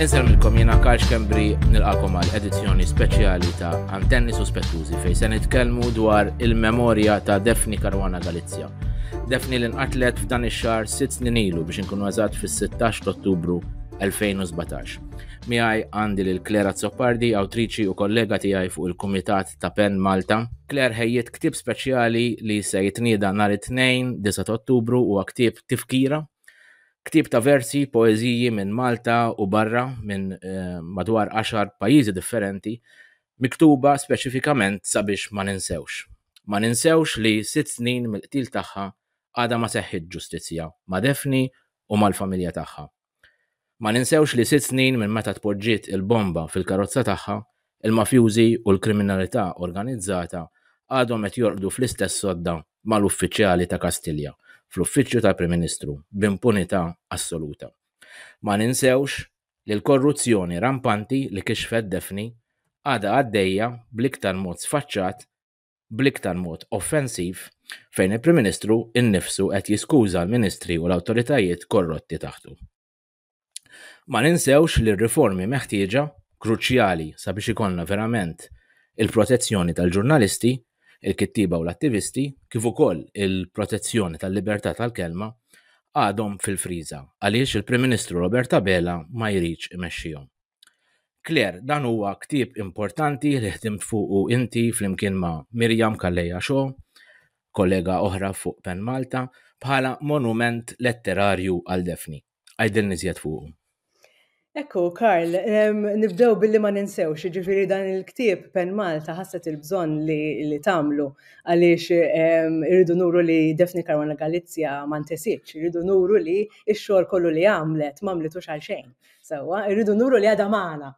Inselmilkom jena Karl Kembri nilqakom għal edizzjoni speċjali ta' Antenni Suspettużi fej se nitkellmu dwar il-memorja ta' Defni Karwana Galizja. Defni li nqatlet f'dan ix-xahar sitt snin ilu biex inkunu eżatt fis-16 ta' Ottubru 2017. Miħaj għandi lil Klera Zoppardi, awtriċi u kollega tiegħi fuq il-Kumitat ta' Pen Malta. Claire ħejjiet ktieb speċjali li se jitnieda nhar it-Tnejn, 9 ta' Ottubru huwa ktieb Tifkira. Ktieb ta' versi, poeżiji minn Malta u barra minn eh, madwar għaxar pajjiżi differenti, miktuba speċifikament sabiex ma ninsewx. Ma ninsewx li sitt snin mill-qtil tagħha għadha ma seħħitx ġustizzja ma' Daphne u mal-familja tagħha. Ma ninsewx li sitt snin minn meta tpoġġiet il-bomba fil-karozza tagħha, il-mafjużi u l-kriminalità organizzata għadhom qed jorqdu fl-istess sodda mal-uffiċjali ta' Kastilja fl-Uffiċċju tal-Prim Ministru b'impunità assoluta. Ma ninsewx li l-korruzzjoni rampanti li kixfet Daphne għadha għaddejja bl-iktar mod sfaċċat bl-iktar mod offensiv fejn il-Prim Ministru nnifsu qed jiskuża l-Ministri u l-awtoritajiet korrotti taħtu. Ma ninsewx li r-riformi meħtieġa, kruċjali sabiex ikollna verament il-protezzjoni tal-ġurnalisti, il-kittieba u l-attivisti, kif ukoll il-protezzjoni tal-libertà tal-kelma, għadhom fil-friża għaliex il-Prim Ministru Robert Abela ma jridx imexxihom. Claire, dan huwa ktieb importanti li ħdimt fuqu inti flimkien ma' Mirjam Kalleja Xo, kollega oħra fuq Pen Malta, bħala monument letterarju għal Daphne. Għajdilni żjed fuqu. Ekku, Karl, nibdew billi ma ninsewx, ġifiri dan il-ktib Pen Malta ħasset il-bżon li tamlu għaliex irridu nuru li Defni Karwana Galizja ma ntesitx, irridu nuru li x-xogħol kollu li għamlet ma għamlitux għal xejn. Sewwa, irridu nuru li għadha magħna.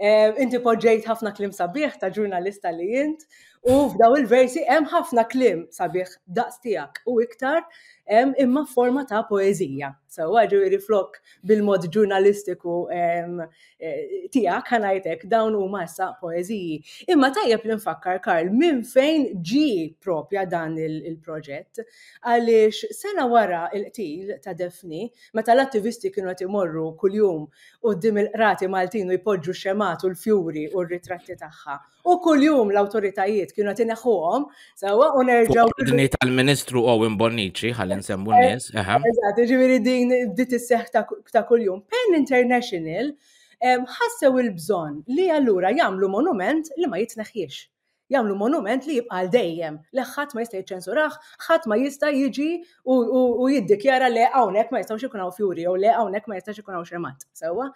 Eh, inti poġġejt ħafna klim sabiħ ta' ġurnalista li jint u f'daw il-versi hemm ħafna klim sabiħ daqs tiegħek u iktar hemm imma forma ta' poeżija. So ġifieri flok bil-mod ġurnalistiku eh, tiegħek ħanajtek dawn huma issa poeżiji. Imma tajjeb li nfakkar Karl minn fejn ġi propja dan il-proġett għaliex sena wara il-qtil ta' Defni Meta l-attivisti kienu qed imorru kuljum quddiem il-qrati Maltin u jpoġġu x-xemgħat u l-fjuri u r-ritratti tagħha. U kuljum l-awtoritajiet kienu qed ineħħuhom, sewwa u nerġgħu. Ordni tal-Ministru Owen Bonnici, ħalli nsemmu eh, n-nies. Eżatt, ġifieri din bdiet isseħħ ta' kuljum. Pen International ħassew il-bżonn li allura jagħmlu monument li ma jitneħħiex. Jagħmlu monument li jibqa' għal dejjem, li ħadd ma jista' jiċċensurah, ħadd ma jista' jiġi u jiddikjara le hawnhekk ma jistgħux ikun hawn fjuri jew le hawnhekk ma jistax ikun hawn xemgħat, sewwa?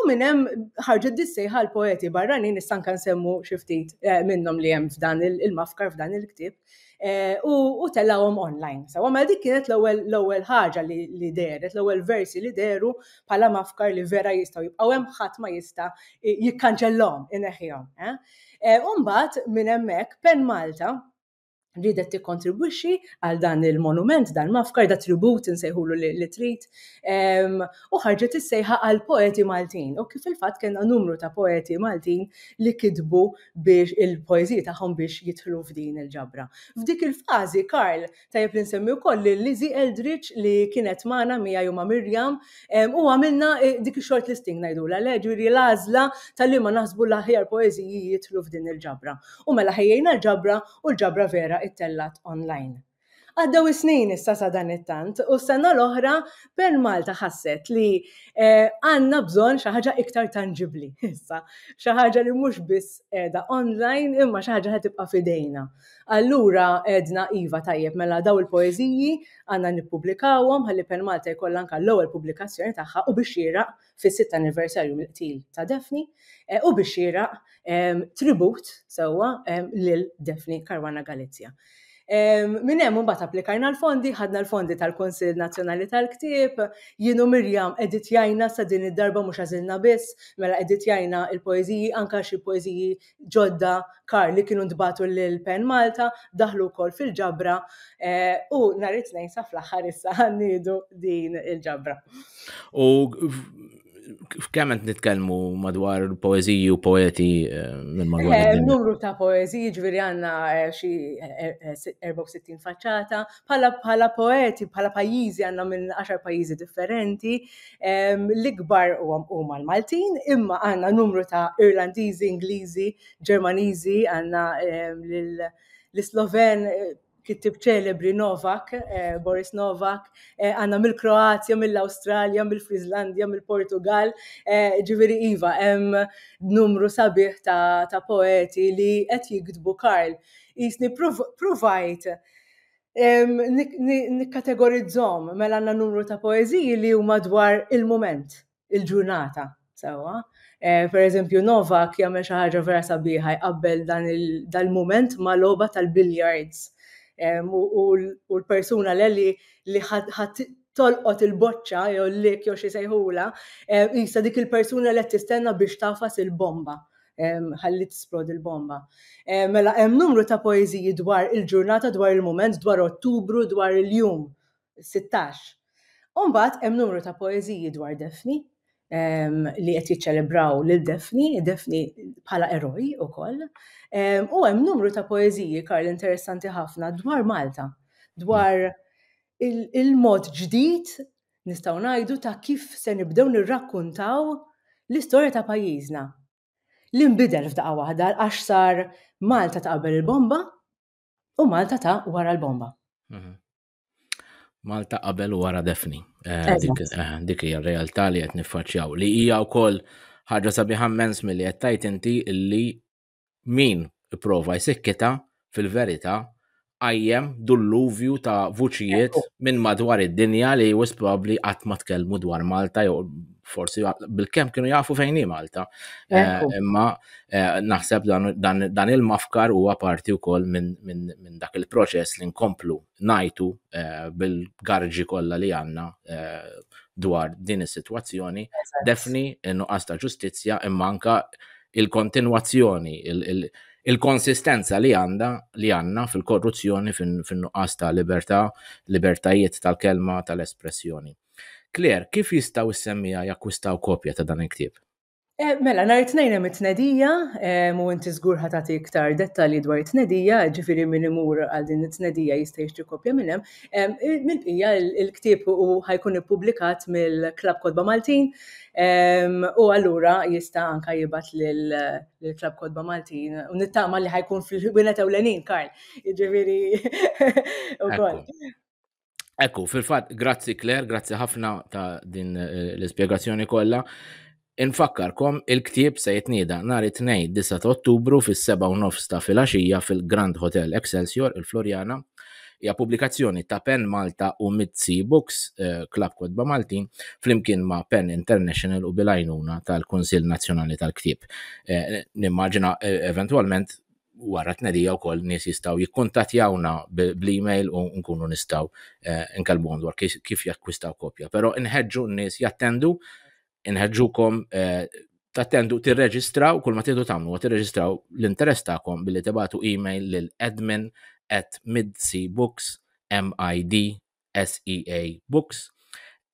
U minn hemm ħarġet dis-sejħa għall-poeti barranin, issa anke nsemmu xi ftit minnhom li hemm f'dan il-mafkar f'dan il-ktieb. Eh, u tellawhom online. Sa għamel dik kienet l-ewwel ħaġa li deret, l-ewwel versi li deru bħala mafkar li vera jistgħu jibqgħu hemm ħadd ma jista' jikkanċellhom ineħħihom. Eh. Eh, u mbagħad minn hemmhekk Pen Malta ridet tikkontribwixxi għal dan il-monument, dan mafkar da tribut insejħulu li trid, ehm, u ħarġet is-sejħa għal poeti Maltin. U kif il-fatt kellna numru ta' poeti Maltin li kitbu biex il-poeżiji tagħhom biex jidħlu f'din il-ġabra. F'dik il-fażi, Karl, tajjeb li nsemmi wkoll lil Lizzie Eldridge li kienet magħna miegħi u ma' Miriam u għamilna dik ix-short listing ngħidulha le, ġifieri l-għażla ta' liema naħsbu l-aħjar poeżiji jidħlu f'din il-ġabra. U mela ħejjejna l-ġabra u l-ġabra vera ttellgħet online. Għaddew is-snin issa sadanittant u s-sena l-oħra Pearl Malta ħasset li eh, għandna bżonn xi ħaġa iktar tanġibbli issa. Xi ħaġa li mhux biss qiegħda online imma xi ħaġa li tibqa' fidejna. Allura għedna iva tajjeb mela daw il-poeżiji għandna nippubblikawhom ħalli Pearl Malta jkollha anke l-ewwel pubblikazzjoni tagħha u biex xieraq fis-sitt anniversarju mill-qtil ta' Daphne u biex xieraq tribut sewwa lil Daphne Caruana Galizia. Minn hemm imbagħad applikajna l-fondi, ħadna l-fondi tal-Kunsill Nazzjonali tal-Ktieb, jien u Mirjam editjajna sa din id-darba mhux għażilna biss, mela editjajna l-poeżiji anke xi poeżiji ġodda kar li kienu ntbatu lil Pen Malta daħlu wkoll fil-ġabra eh, u nhar it-tnejn sa fl-aħħar issa ħannidu din il-ġabra. U kemm qed nitkellmu madwar poeżiji u poeti eh, minn madwar eh, id-dinja? Numru ta' poeżiji ġifieri għandna xi 64 faċċata, bħala poeti, bħala pajjiżi għandna minn 10 pajjiżi differenti, L-ikbar huma l-Maltin, imma għandna numru ta' Irlandiżi, Ingliżi, Ġermaniżi, għandna l-Isloven kittieb ċelebri Novak, Boris Novak, għandna mill-Kroazja, mill-Awstralja, mill-Friżlandja, mill-Portugall, ġifieri iva, hemm numru sabiħ ta' poeti li qed jiktbu Karl. Qisni ppruvajt nikkategorizzhom mela għandna numru ta' poeżiji li huma dwar il-mument, il-ġurnata, sewwa. Eh, per eżempju, Novak jagħmel xi ħaġa vera sabiħa jqabbel dan il-mument ma' logħba tal-billiards. U l-persuna l-li li ħadd tolqot il-boċċa jew l-lik jew xi sejħula, jisa dik il-persuna li tistenna biex tafas il-bomba. ħalli tisplodi l-bomba. Mela hemm numru ta' poeżiji dwar il-ġurnata, dwar il-mument, dwar Ottubru, dwar il-jum 16. Umbagħad hemm numru ta' poeżiji dwar Defni li qed jiċċelebraw lil Defni, Defni bħala eroj ukoll. U hemm numru ta' poeżiji Karl interessanti ħafna dwar Malta, dwar il-mod ġdid nistgħu ngħidu ta' kif se nibdew nirrakkuntaw l-istorja ta' pajjiżna. Li nbidel f'daqqa waħda għax sar Malta ta' qabel il-bomba u Malta ta' wara l-bomba. Mhm. Malta qabel u wara defni. Eh, eh, dik hija r-realtà li qed niffaċċjaw li hija wkoll ħaġa sabiħa mens milli qed tajt inti li min ipprova jsikkitha fil-verità qajjem dulluvju ta' vuċijiet minn madwar id-dinja li wis probabbli qatt ma tkellmu dwar Malta jew forsi bil-kemm kienu jafu fejn hi Malta. Eh, imma eh, naħseb dan il-mafkar huwa parti wkoll minn dak il-proċess li nkomplu ngħidu eh, bil-garġi kollha li għandna eh, dwar din is-sitwazzjoni, defni nuqqas ta' ġustizzja imma anka il-kontinwazzjoni, il-konsistenza li għandha li għandna fil-korruzzjoni fin-nuqqas ta' libertà, libertajiet tal-kelma tal-espressjoni. Kler, kif jistgħu s-semmija jakkwistaw kopja ta' dan il-ktieb? Eh, mela, nhar it-tnejn hemm it-tnedija, eh, u inti żgur ħa tagħti iktar dettalji dwar it-tnedija, ġifieri min imur għal din it-tnedija jista' jixtri kopja minn hemm. Eh, mill-bqija il-ktieb u ħajkun ippubblikat mill-Klabb Kodba Maltin u allura jista' anka jibgħat lill-Klabb Kodba Maltin u nittama li ħajkun fil-ħwienet ewlenin, Karl. Ġifieri ukoll. Ekku, fil-fatt, grazzi Claire, grazzi ħafna ta' din eh, l-ispjegazzjoni kollha. Infakkarkom il-ktieb se jitnieda nhar it-tnejn 9 ta' Ottubru fis-7 nofs ta' filgħaxija fil-Grand Hotel Excelsior il-Florjana. Hija pubblikazzjoni ta' Pen Malta u Mitzi Books, eh, Klab Kodba Maltin, flimkien ma' Pen International u bilajnuna tal-Kunsill Nazzjonali tal-Ktieb. Eh, nimmaġina eventwalment wara tnedija wkoll nies jistgħu jikkuntattjawna bl-email u nkunu nistgħu eh, nkellmuhom dwar kif jakkwistaw kopja. Però nħeġġu n-nies jattendu, nħeġġukom eh, tattendu tirreġistraw kull ma tidu tagħmlu tirreġistraw l-interess tagħkom billi tibatu email lil admin at midsebooks m i d s e a books